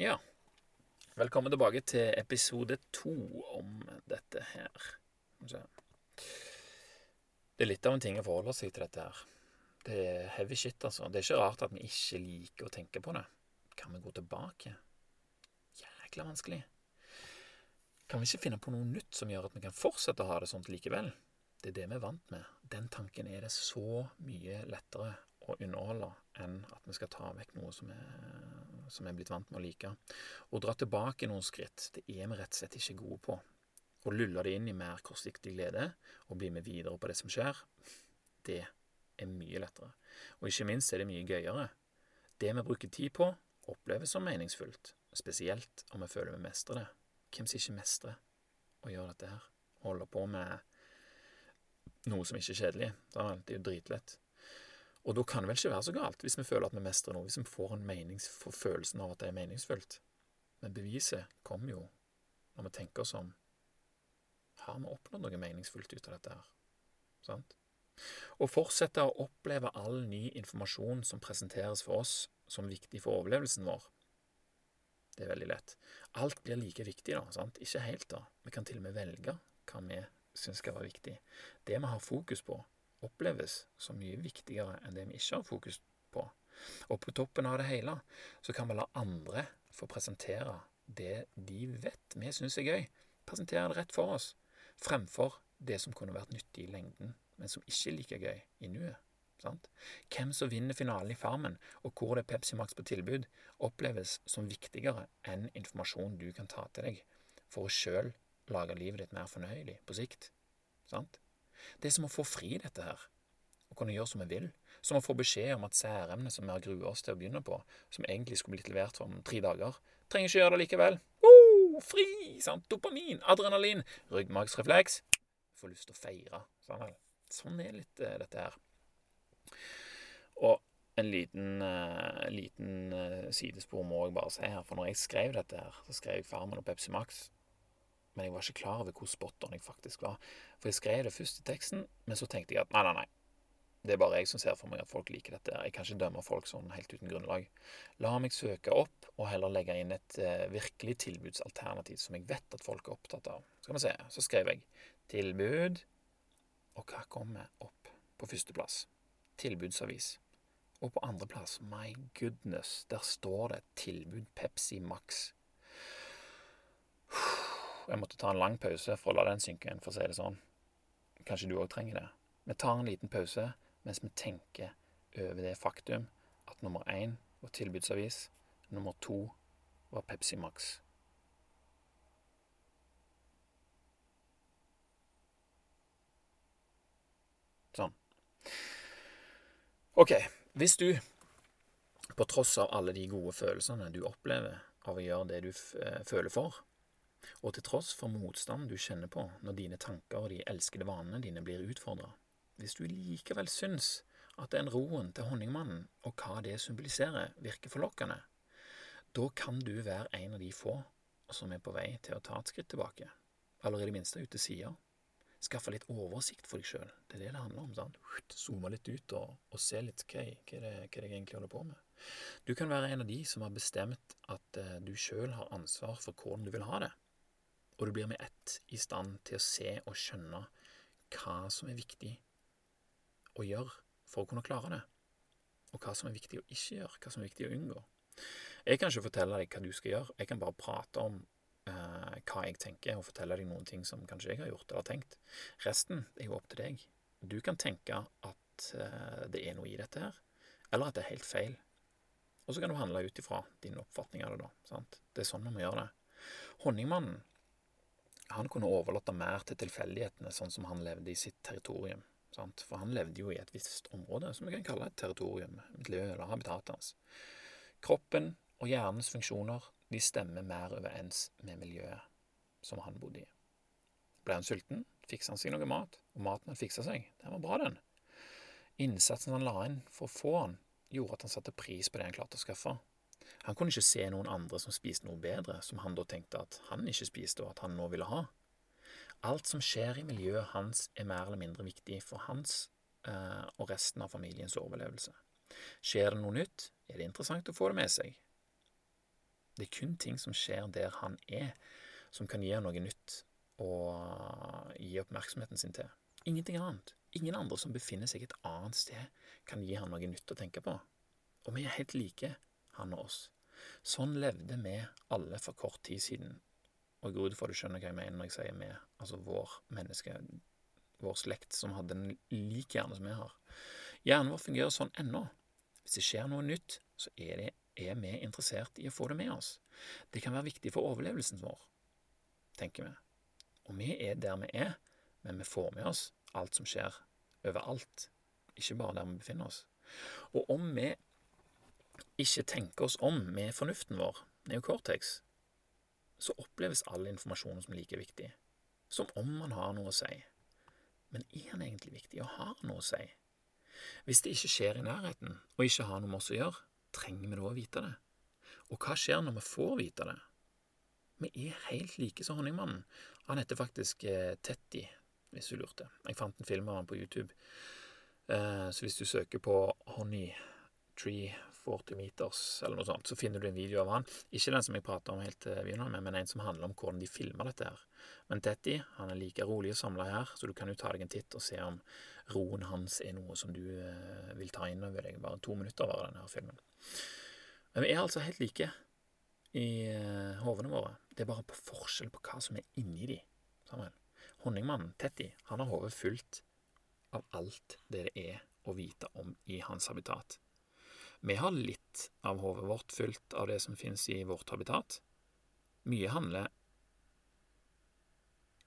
Ja. Velkommen tilbake til episode to om dette her. Det er litt av en ting å forholde seg til dette her. Det er heavy shit, altså. Det er ikke rart at vi ikke liker å tenke på det. Kan vi gå tilbake? Jækla vanskelig. Kan vi ikke finne på noe nytt som gjør at vi kan fortsette å ha det sånt likevel? Det er det vi er vant med. Den tanken er det så mye lettere å underholde enn at vi skal ta vekk noe som er, er blitt vant med å like. Å dra tilbake noen skritt, det er vi rett og slett ikke gode på. Å lulle det inn i mer kortsiktig glede og bli med videre på det som skjer, det er mye lettere. Og ikke minst er det mye gøyere. Det vi bruker tid på, oppleves som meningsfullt, spesielt om vi føler vi mestrer det. Hvem som ikke mestrer å gjøre dette her? Holde på med noe som ikke er kjedelig. Det er jo dritlett. Og da kan det vel ikke være så galt, hvis vi føler at vi mestrer noe, hvis vi får en menings, får følelsen av at det er meningsfullt. Men beviset kommer jo når vi tenker oss om Har vi oppnådd noe meningsfullt ut av dette her? Sant? Å fortsette å oppleve all ny informasjon som presenteres for oss som viktig for overlevelsen vår, det er veldig lett. Alt blir like viktig, da. sant? Ikke helt, da. Vi kan til og med velge hva vi syns skal være viktig. Det vi har fokus på, oppleves som mye viktigere enn det vi ikke har fokus på. Og på toppen av det hele så kan vi la andre få presentere det de vet vi syns er gøy. Presentere det rett for oss, fremfor det som kunne vært nyttig i lengden, men som ikke er like gøy i nuet. Sant? Hvem som vinner finalen i Farmen, og hvor det er Pepsi Max på tilbud, oppleves som viktigere enn informasjon du kan ta til deg for å sjøl lage livet ditt mer fornøyelig på sikt. Sant? Det er som å få fri dette her, og kunne gjøre som vi vil. Som å få beskjed om at særemnet som vi har grua oss til å begynne på, som egentlig skulle blitt levert om tre dager, trenger ikke gjøre det likevel. Oh, fri! Sant? Dopamin, adrenalin, ryggmargsrefleks. Får lyst til å feire. Sånn, sånn er litt uh, dette her. Og en liten, uh, liten uh, sidespor må jeg bare si her, for når jeg skrev dette her, så skrev jeg Farmen og Pepsi Max men jeg var ikke klar over hvor spot on jeg faktisk var. For jeg skrev det først i teksten, men så tenkte jeg at nei, nei, nei. Det er bare jeg som ser for meg at folk liker dette. Jeg kan ikke dømme folk sånn helt uten grunnlag. La meg søke opp, og heller legge inn et uh, virkelig tilbudsalternativ som jeg vet at folk er opptatt av. Skal vi se, så skrev jeg tilbud, og hva kommer opp på førsteplass? Tilbudsavis. Og på andreplass, my goodness, der står det tilbud Pepsi Max. Jeg måtte ta en lang pause for å la den synke inn, for å si det sånn. Kanskje du òg trenger det. Vi tar en liten pause mens vi tenker over det faktum at nummer én var tilbudsavis, nummer to var Pepsi Max. Sånn. OK. Hvis du, på tross av alle de gode følelsene du opplever av å gjøre det du føler for, og til tross for motstand du kjenner på når dine tanker og de elskede vanene dine blir utfordra, hvis du likevel syns at den roen til honningmannen og hva det symboliserer, virker forlokkende, da kan du være en av de få som er på vei til å ta et skritt tilbake, eller i det minste ut til sida. Skaffe litt oversikt for deg sjøl. Det er det det handler om. sant? Zoome litt ut og, og se litt hva, hva, det, hva jeg egentlig holder på med. Du kan være en av de som har bestemt at uh, du sjøl har ansvar for hvordan du vil ha det og du blir med ett i stand til å se og skjønne hva som er viktig å gjøre for å kunne klare det, og hva som er viktig å ikke gjøre, hva som er viktig å unngå. Jeg kan ikke fortelle deg hva du skal gjøre, jeg kan bare prate om eh, hva jeg tenker, og fortelle deg noen ting som kanskje jeg har gjort eller tenkt. Resten er jo opp til deg. Du kan tenke at eh, det er noe i dette her, eller at det er helt feil. Og så kan du handle ut ifra din oppfatning av det, da. Sant? Det er sånn vi må gjøre det. Honningmannen han kunne overlate mer til tilfeldighetene, sånn som han levde i sitt territorium. Sant? For han levde jo i et visst område, som vi kan kalle et territorium, miljø eller habitatet hans. Kroppen og hjernens funksjoner de stemmer mer overens med miljøet som han bodde i. Ble han sulten, fiksa han seg noe mat, og maten han fiksa seg, den var bra, den. Innsatsen han la inn for å få han, gjorde at han satte pris på det han klarte å skaffe. Han kunne ikke se noen andre som spiste noe bedre, som han da tenkte at han ikke spiste, og at han nå ville ha. Alt som skjer i miljøet hans, er mer eller mindre viktig for hans eh, og resten av familiens overlevelse. Skjer det noe nytt, er det interessant å få det med seg. Det er kun ting som skjer der han er, som kan gi ham noe nytt å gi oppmerksomheten sin til. Ingenting annet. Ingen andre som befinner seg et annet sted, kan gi han noe nytt å tenke på. Og vi er helt like, han og oss. Sånn levde vi alle for kort tid siden. Og jeg går ut ifra du skjønner hva jeg mener når jeg sier vi, altså vår menneske, vår slekt, som hadde en lik hjerne som vi har. Hjernen vår fungerer sånn ennå. Hvis det skjer noe nytt, så er, det, er vi interessert i å få det med oss. Det kan være viktig for overlevelsen vår, tenker vi. Og vi er der vi er, men vi får med oss alt som skjer overalt, ikke bare der vi befinner oss. Og om vi ikke tenker oss om med fornuften vår, neocortex, så oppleves all informasjon som like viktig, som om man har noe å si. Men er den egentlig viktig, og har noe å si? Hvis det ikke skjer i nærheten, og ikke har noe med oss å gjøre, trenger vi da å vite det? Og hva skjer når vi får vite det? Vi er helt like som Honningmannen. Han heter faktisk eh, Tetty, hvis du lurte. Jeg fant en film av han på YouTube. Eh, så hvis du søker på Honey Tree 40 meters, eller noe sånt, så finner du en video av han. Ikke den som jeg prata om helt til begynnelsen med, men en som handler om hvordan de filmer dette her. Men Tetty han er like rolig og samla her, så du kan jo ta deg en titt og se om roen hans er noe som du eh, vil ta inn over deg. Bare to minutter varer denne filmen. Men vi er altså helt like i eh, hodene våre. Det er bare på forskjell på hva som er inni de. Samuel. Honningmannen, Tetty, han har hodet fullt av alt det det er å vite om i hans habitat. Vi har litt av hodet vårt fylt av det som finnes i vårt habitat. Mye handler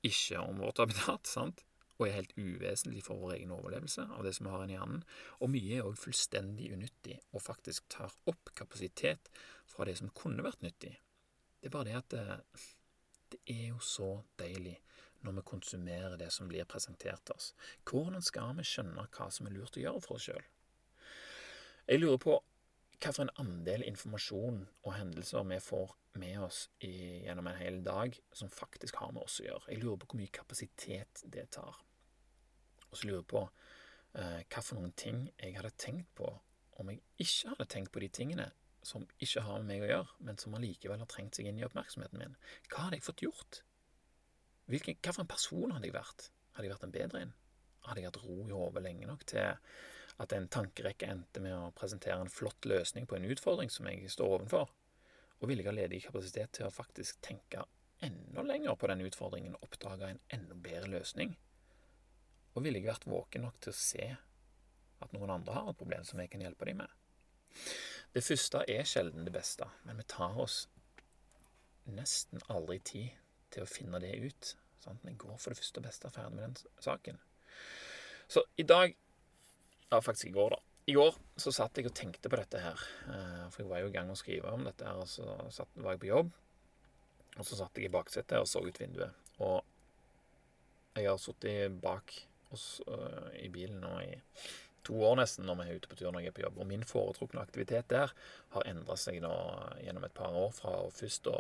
ikke om vårt habitat, sant? og er helt uvesentlig for vår egen overlevelse av det som vi har i hjernen. Og mye er òg fullstendig unyttig og faktisk tar opp kapasitet fra det som kunne vært nyttig. Det er bare det at det, det er jo så deilig når vi konsumerer det som blir presentert til oss. Hvordan skal vi skjønne hva som er lurt å gjøre for oss sjøl? Jeg lurer på hvilken andel informasjon og hendelser vi får med oss i, gjennom en hel dag som faktisk har med oss å gjøre. Jeg lurer på hvor mye kapasitet det tar. Og så lurer jeg på eh, hva for noen ting jeg hadde tenkt på om jeg ikke hadde tenkt på de tingene som ikke har med meg å gjøre, men som allikevel har trengt seg inn i oppmerksomheten min. Hva hadde jeg fått gjort? Hvilken, hva for en person hadde jeg vært? Hadde jeg vært en bedre en? Hadde jeg hatt ro i hodet lenge nok til at en tankerekke endte med å presentere en flott løsning på en utfordring som jeg står ovenfor, og ville jeg ha ledig kapasitet til å faktisk tenke enda lenger på den utfordringen og oppdage en enda bedre løsning? Og ville jeg vært våken nok til å se at noen andre har et problem som jeg kan hjelpe dem med? Det første er sjelden det beste, men vi tar oss nesten aldri tid til å finne det ut. Sant? Vi går for det første og beste ferdig med den saken. Så i dag ja, faktisk i går, da. I går så satt jeg og tenkte på dette her. Eh, for jeg var jo i gang med å skrive om dette her, og så satt, var jeg på jobb. Og så satt jeg i baksetet og så ut vinduet. Og jeg har sittet bak oss uh, i bilen nå i to år nesten når vi er ute på tur når jeg er på jobb. Og min foretrukne aktivitet der har endra seg nå gjennom et par år fra først å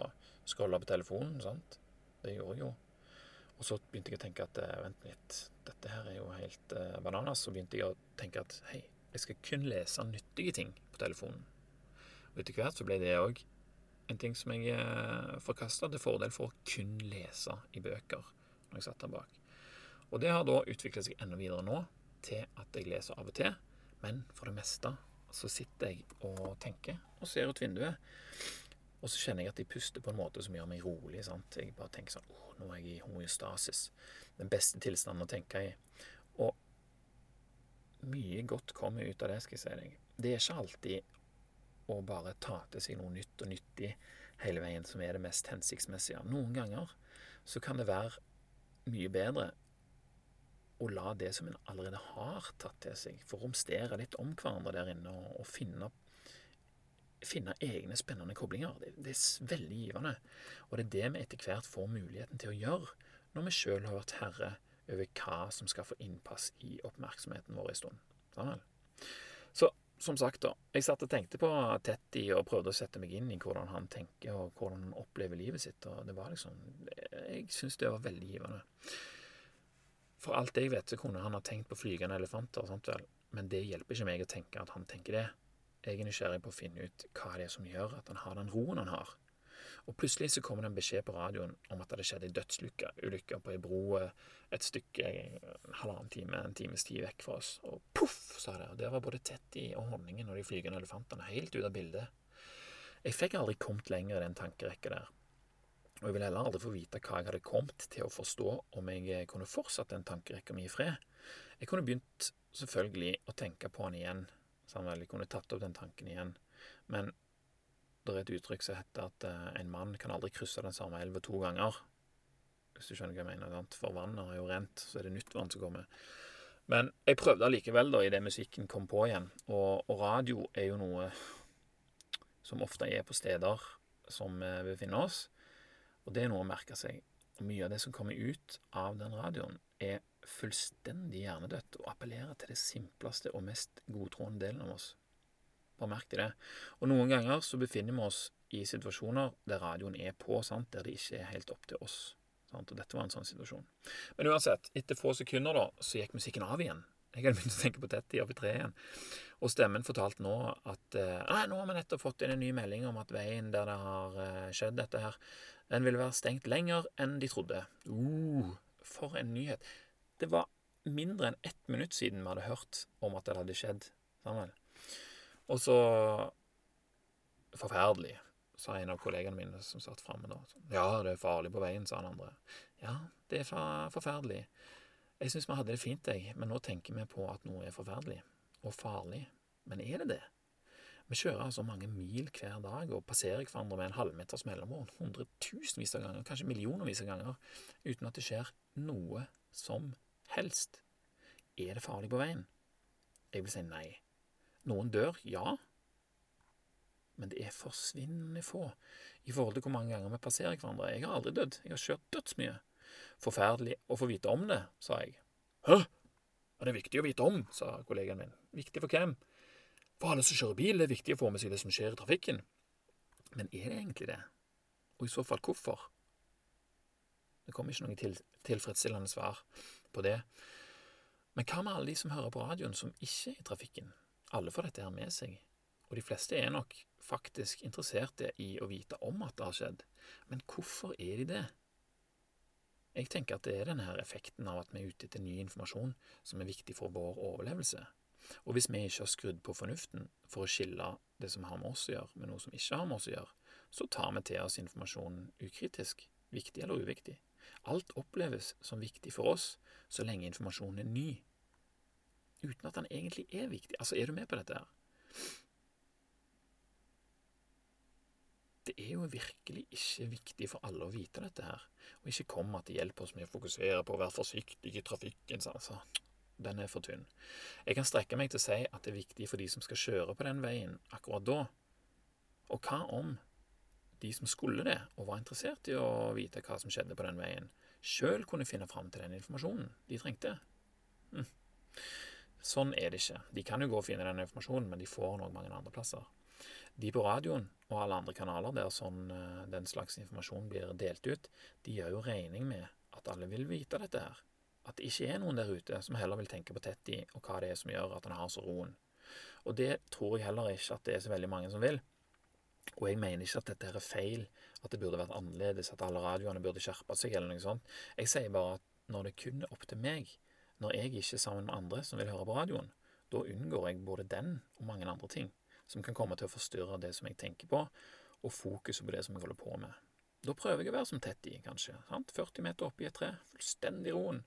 scrolle på telefonen, sant. Det gjorde jeg jo og så begynte jeg å tenke at eh, vent litt, dette her er jo helt uh, bananas. Så begynte jeg å tenke at hei, jeg skal kun lese nyttige ting på telefonen. Og etter hvert så ble det òg en ting som jeg uh, forkasta til fordel for å kun lese i bøker når jeg satt der bak. Og det har da utvikla seg enda videre nå til at jeg leser av og til. Men for det meste så sitter jeg og tenker og ser ut vinduet. Og så kjenner jeg at jeg puster på en måte som gjør meg rolig. sant? Jeg bare tenker sånn Å, nå er jeg i homostasis. Den beste tilstanden å tenke i. Og mye godt kommer ut av det, skal jeg si deg. Det er ikke alltid å bare ta til seg noe nytt og nyttig hele veien som er det mest hensiktsmessige. Noen ganger så kan det være mye bedre å la det som en allerede har tatt til seg, få romstere litt om hverandre der inne og, og finne finne egne spennende koblinger. Det, det, er veldig givende. Og det er det vi etter hvert får muligheten til å gjøre når vi sjøl har vært herre over hva som skal få innpass i oppmerksomheten vår en stund. Sånn Så som sagt, da. Jeg satt og tenkte på Tetty og prøvde å sette meg inn i hvordan han tenker og hvordan han opplever livet sitt. Og det var liksom Jeg syns det var veldig givende. For alt jeg vet, så kunne han ha tenkt på flygende elefanter, sant vel. Men det hjelper ikke meg å tenke at han tenker det. Jeg er nysgjerrig på å finne ut hva det er som gjør at han har den roen han har. Og plutselig så kommer det en beskjed på radioen om at det hadde skjedd ei dødsulykke på ei bro eh, et stykke en halvannen time, en times tid vekk fra oss. Og poff, sa det. Og der var både Tetty og honningen og de flygende elefantene helt ute av bildet. Jeg fikk aldri kommet lenger i den tankerekka der. Og jeg ville heller aldri få vite hva jeg hadde kommet til å forstå om jeg kunne fortsatt den tankerekka mi i fred. Jeg kunne begynt selvfølgelig å tenke på han igjen, så han vel kunne tatt opp den tanken igjen. Men det er et uttrykk som heter at uh, en mann kan aldri krysse den samme elva to ganger. Hvis du skjønner hva jeg mener. For vannet har jo rent, så er det nytt vann som kommer. Men jeg prøvde allikevel, da, idet musikken kom på igjen. Og, og, radio er jo noe som ofte er på steder som vi befinner oss. Og det er noe å merke seg. Og mye av det som kommer ut av den radioen, er fullstendig hjernedødt og appellerer til det simpleste og mest godtroende delen av oss. Bare merk det. Og noen ganger så befinner vi oss i situasjoner der radioen er på, sant? der det ikke er helt opp til oss. Sant? Og dette var en sånn situasjon. Men uansett, etter få sekunder da, så gikk musikken av igjen. Jeg hadde begynt å tenke på Tetty opp i treet igjen. Og stemmen fortalte nå at Nei, nå har vi nettopp fått inn en ny melding om at veien der det har eh, skjedd dette her, den ville være stengt lenger enn de trodde. Uh, for en nyhet. Det var mindre enn ett minutt siden vi hadde hørt om at det hadde skjedd. Sammen. Og så Forferdelig, sa en av kollegene mine som satt framme da. Ja, det er farlig på veien, sa han andre. Ja, det er forferdelig. Jeg syns vi hadde det fint, jeg, men nå tenker vi på at noe er forferdelig. Og farlig. Men er det det? Vi kjører altså mange mil hver dag og passerer hverandre med en halvmeters mellomrom hundretusenvis av ganger, kanskje millionervis av ganger, uten at det skjer noe som helst. Er det farlig på veien? Jeg vil si nei. Noen dør, ja, men det er forsvinnende få i forhold til hvor mange ganger vi passerer hverandre. Jeg har aldri dødd, jeg har kjørt dødsmye. Forferdelig å få vite om det, sa jeg. Hæ? Er det viktig å vite om, sa kollegaen min. Viktig for hvem? For alle som kjører bil, det er viktig å få med seg det som skjer i trafikken. Men er det egentlig det? Og i så fall hvorfor? Det kom ikke noe til, tilfredsstillende svar på det. Men hva med alle de som hører på radioen som ikke er i trafikken? Alle får dette her med seg, og de fleste er nok faktisk interesserte i å vite om at det har skjedd. Men hvorfor er de det? Jeg tenker at det er denne effekten av at vi er ute etter ny informasjon som er viktig for vår overlevelse. Og hvis vi ikke har skrudd på fornuften for å skille det som har med oss å gjøre, med noe som ikke har med oss å gjøre, så tar vi til oss informasjonen ukritisk, viktig eller uviktig. Alt oppleves som viktig for oss så lenge informasjonen er ny, uten at den egentlig er viktig. Altså, er du med på dette her? Det er jo virkelig ikke viktig for alle å vite dette her, og ikke kom at det hjelper oss med å fokusere på å være forsiktig i trafikken. Altså, den er for tynn. Jeg kan strekke meg til å si at det er viktig for de som skal kjøre på den veien akkurat da. Og hva om de som skulle det, og var interessert i å vite hva som skjedde på den veien, sjøl kunne finne fram til den informasjonen de trengte? Hm. Sånn er det ikke. De kan jo gå og finne den informasjonen, men de får nok mange andre plasser. De på radioen og alle andre kanaler der sånn, eh, den slags informasjon blir delt ut, de gjør jo regning med at alle vil vite dette her. At det ikke er noen der ute som heller vil tenke på Tetty og hva det er som gjør at han har så roen. Og det tror jeg heller ikke at det er så veldig mange som vil. Og jeg mener ikke at dette er feil, at det burde vært annerledes, at alle radioene burde skjerpa seg, eller noe sånt. Jeg sier bare at når det kun er opp til meg, når jeg ikke er sammen med andre som vil høre på radioen, da unngår jeg både den og mange andre ting som kan komme til å forstyrre det som jeg tenker på, og fokuset på det som jeg holder på med. Da prøver jeg å være som Tetty, kanskje. Sant? 40 meter oppe i et tre, fullstendig roen.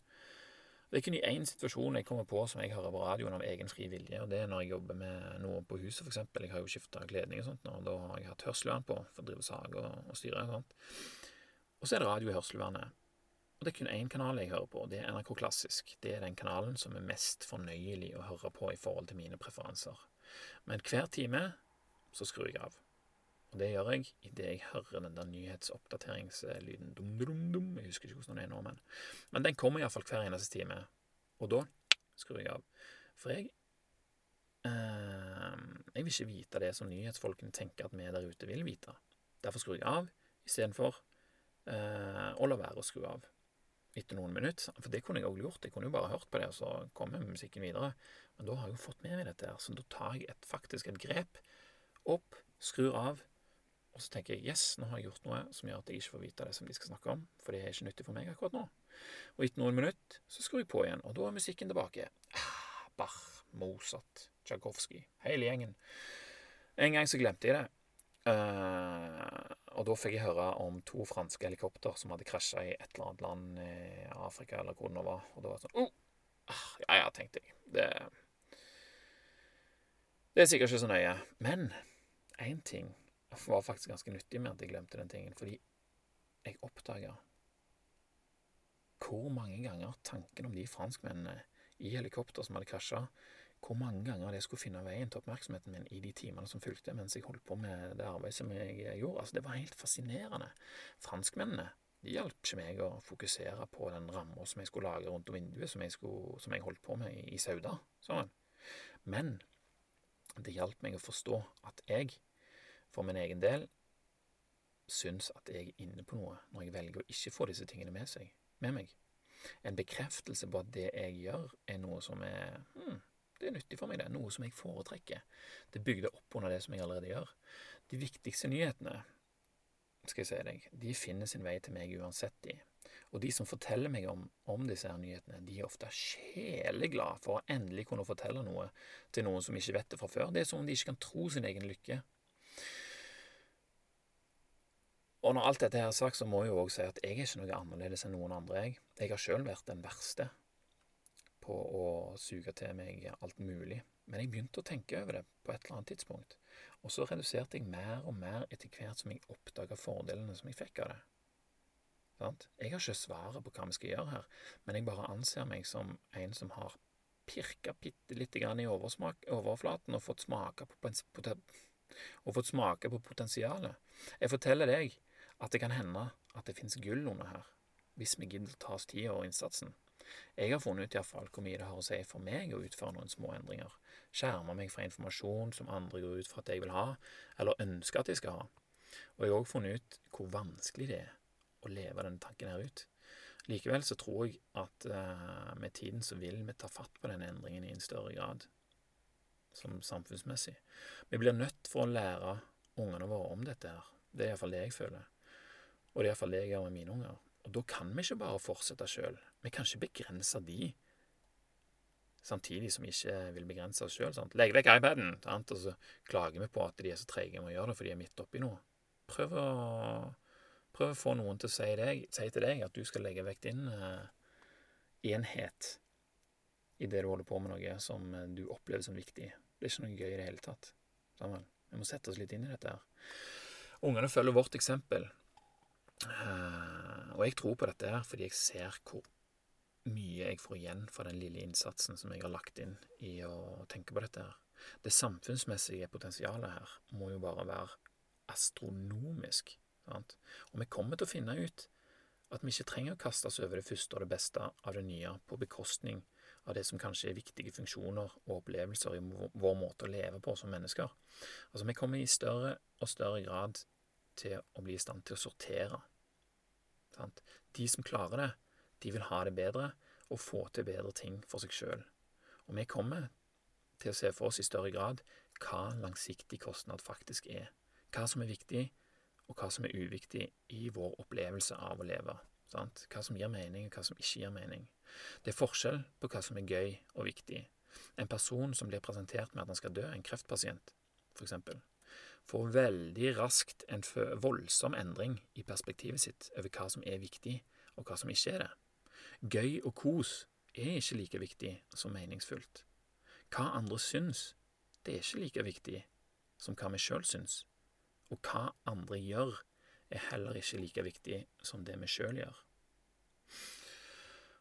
Det er kun i én situasjon jeg kommer på som jeg hører på radioen av egen fri vilje, og det er når jeg jobber med noe på huset, f.eks. Jeg har jo skifta kledning og sånt, og da har jeg hatt hørselvern på for å drive sag og, og styre og sånt. Og så er det radio i hørselvernet. Og det er kun én kanal jeg hører på, og det er NRK Klassisk. Det er den kanalen som er mest fornøyelig å høre på i forhold til mine preferanser. Men hver time så skrur jeg av. Og det gjør jeg idet jeg hører den der nyhetsoppdateringslyden. Dum, dum, dum. Jeg husker ikke hvordan den er nå, men, men den kommer iallfall hver eneste time. Og da skrur jeg av. For jeg eh, Jeg vil ikke vite det som nyhetsfolkene tenker at vi der ute vil vite. Derfor skrur jeg av istedenfor eh, å la være å skru av etter noen minutter. For det kunne jeg òg gjort. Jeg kunne jo bare hørt på det, og så komme musikken videre. Men da har jeg jo fått med meg dette her, så da tar jeg et, faktisk et grep opp, skrur av, Og så tenker jeg yes, nå har jeg gjort noe som gjør at jeg ikke får vite det som de skal snakke om, for det er ikke nyttig for meg akkurat nå. Og etter noen minutter så skrur jeg på igjen, og da er musikken tilbake. Ah, Bach, Mozart, Tsjajkovskij, hele gjengen. En gang så glemte jeg det. Uh, og da fikk jeg høre om to franske helikopter som hadde krasja i et eller annet land i Afrika, eller hvor det nå var. Og da var det sånn oh, ah, Ja ja, tenkte jeg. Det, det er sikkert ikke så nøye. Men én ting var faktisk ganske nyttig med at jeg glemte den tingen, fordi jeg oppdaga hvor mange ganger tanken om de franskmennene i helikopter som hadde krasja, hvor mange ganger det skulle finne veien til oppmerksomheten min i de timene som fulgte mens jeg holdt på med det arbeidet som jeg gjorde. Altså, det var helt fascinerende. Franskmennene de hjalp ikke meg å fokusere på den ramma som jeg skulle lage rundt vinduet, som jeg, skulle, som jeg holdt på med i, Sauda. Sånn. Men det hjalp meg å forstå at jeg for min egen del syns at jeg er inne på noe når jeg velger å ikke få disse tingene med, seg, med meg. En bekreftelse på at det jeg gjør, er noe som er hmm, det er nyttig for meg, det. Noe som jeg foretrekker. Det bygde opp under det som jeg allerede gjør. De viktigste nyhetene, skal jeg si deg, de finner sin vei til meg uansett, de. Og de som forteller meg om, om disse her nyhetene, de er ofte sjeleglade for å endelig kunne fortelle noe til noen som ikke vet det fra før. Det er som om de ikke kan tro sin egen lykke. Og når alt dette her er sagt, så må jeg jo òg si at jeg er ikke noe annerledes enn noen andre, jeg. Jeg har sjøl vært den verste på å suge til meg alt mulig. Men jeg begynte å tenke over det på et eller annet tidspunkt. Og så reduserte jeg mer og mer etter hvert som jeg oppdaga fordelene som jeg fikk av det. Sant? Jeg har ikke svaret på hva vi skal gjøre her, men jeg bare anser meg som en som har pirka bitte lite grann i overflaten og fått smake på, på potensialet. Jeg forteller deg at det kan hende at det finnes gull under her, hvis vi gidder å ta oss tida og innsatsen. Jeg har funnet ut iallfall hvor mye det har å si for meg å utføre noen små endringer, skjerme meg fra informasjon som andre går ut fra at jeg vil ha, eller ønsker at jeg skal ha. Og jeg har òg funnet ut hvor vanskelig det er å leve denne tanken her ut. Likevel så tror jeg at uh, med tiden så vil vi ta fatt på denne endringen i en større grad, som samfunnsmessig. Vi blir nødt for å lære ungene våre om dette her. Det er iallfall det jeg føler. Og det er iallfall det jeg gjør med mine unger. Og da kan vi ikke bare fortsette sjøl. Vi kan ikke begrense de samtidig som vi ikke vil begrense oss sjøl. Legg vekk iPaden! Sant? Og så klager vi på at de er så treige med å gjøre det, for de er midt oppi noe. Prøv å, prøv å få noen til å si, deg, si, til deg at du skal legge vekk din uh, enhet i det du holder på med noe som du opplever som viktig. Det er ikke noe gøy i det hele tatt. Sammen. Vi må sette oss litt inn i dette her. Ungene følger vårt eksempel. Uh, og jeg tror på dette her fordi jeg ser hvor mye jeg får igjen for den lille innsatsen som jeg har lagt inn i å tenke på dette her. Det samfunnsmessige potensialet her må jo bare være astronomisk. Sant? Og vi kommer til å finne ut at vi ikke trenger å kaste oss over det første og det beste av det nye på bekostning av det som kanskje er viktige funksjoner og opplevelser i vår måte å leve på som mennesker. Altså, vi kommer i større og større grad til å bli i stand til å sortere. Sant? De som klarer det, de vil ha det bedre og få til bedre ting for seg sjøl. Og vi kommer til å se for oss i større grad hva langsiktig kostnad faktisk er. Hva som er viktig, og hva som er uviktig i vår opplevelse av å leve. Sant? Hva som gir mening, og hva som ikke gir mening. Det er forskjell på hva som er gøy og viktig. En person som blir presentert med at han skal dø, en kreftpasient, for eksempel, får veldig raskt en voldsom endring i perspektivet sitt over hva som er viktig, og hva som ikke er det. Gøy og kos er ikke like viktig som meningsfullt. Hva andre syns, det er ikke like viktig som hva vi sjøl syns. Og hva andre gjør, er heller ikke like viktig som det vi sjøl gjør.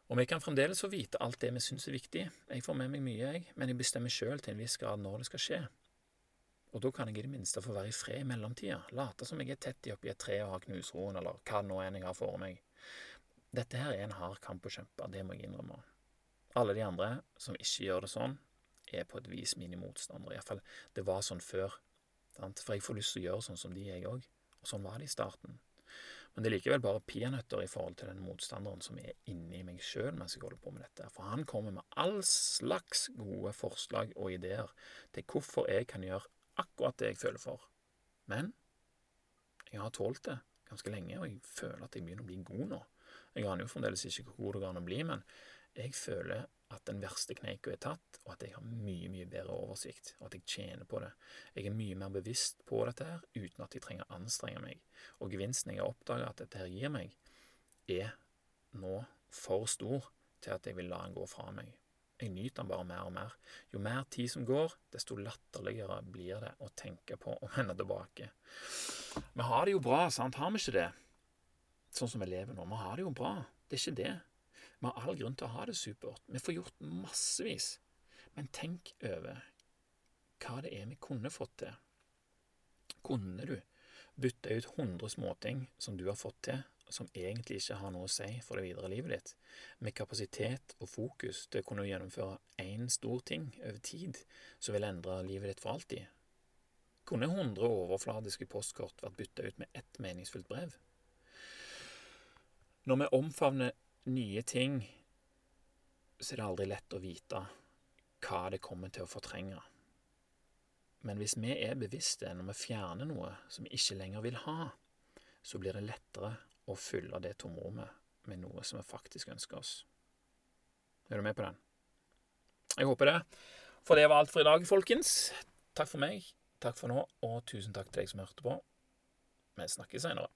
Og vi kan fremdeles få vite alt det vi syns er viktig. Jeg får med meg mye, jeg, men jeg bestemmer sjøl til en viss grad når det skal skje. Og da kan jeg i det minste få være i fred i mellomtida, late som jeg er tett i oppi et tre og har knusroen, eller hva nå enn jeg har for meg. Dette her er en hard kamp å kjempe, det må jeg innrømme. Alle de andre som ikke gjør det sånn, er på et vis mine motstandere. Iallfall det var sånn før. Sant? For jeg får lyst til å gjøre sånn som de, jeg òg. Og sånn var det i starten. Men det er likevel bare peanøtter i forhold til den motstanderen som er inni meg sjøl mens jeg holder på med dette. For han kommer med all slags gode forslag og ideer til hvorfor jeg kan gjøre akkurat det jeg føler for. Men Jeg har tålt det ganske lenge, og jeg føler at jeg begynner å bli god nå. Jeg aner jo fremdeles ikke hvor god det går an å bli, men jeg føler at den verste kneika er tatt, og at jeg har mye, mye bedre oversikt, og at jeg tjener på det. Jeg er mye mer bevisst på dette her, uten at jeg trenger å anstrenge meg. Og gevinsten jeg har oppdaga at dette her gir meg, er nå for stor til at jeg vil la den gå fra meg. Jeg nyter den bare mer og mer. Jo mer tid som går, desto latterligere blir det å tenke på å vende tilbake. Vi har det jo bra, sant? Har vi ikke det? Sånn som vi lever nå. Vi har det jo bra. Det er ikke det. Vi har all grunn til å ha det supert. Vi får gjort massevis. Men tenk over hva det er vi kunne fått til. Kunne du bytte ut 100 småting som du har fått til, som egentlig ikke har noe å si for det videre livet ditt, med kapasitet og fokus til å kunne gjennomføre én stor ting over tid som vil endre livet ditt for alltid? Kunne 100 overfladiske postkort vært bytta ut med ett meningsfullt brev? Når vi omfavner nye ting, så er det aldri lett å vite hva det kommer til å fortrenge. Men hvis vi er bevisste når vi fjerner noe som vi ikke lenger vil ha, så blir det lettere å fylle det tomrommet med noe som vi faktisk ønsker oss. Er du med på den? Jeg håper det. For det var alt for i dag, folkens. Takk for meg. Takk for nå, og tusen takk til deg som hørte på. Vi snakkes seinere.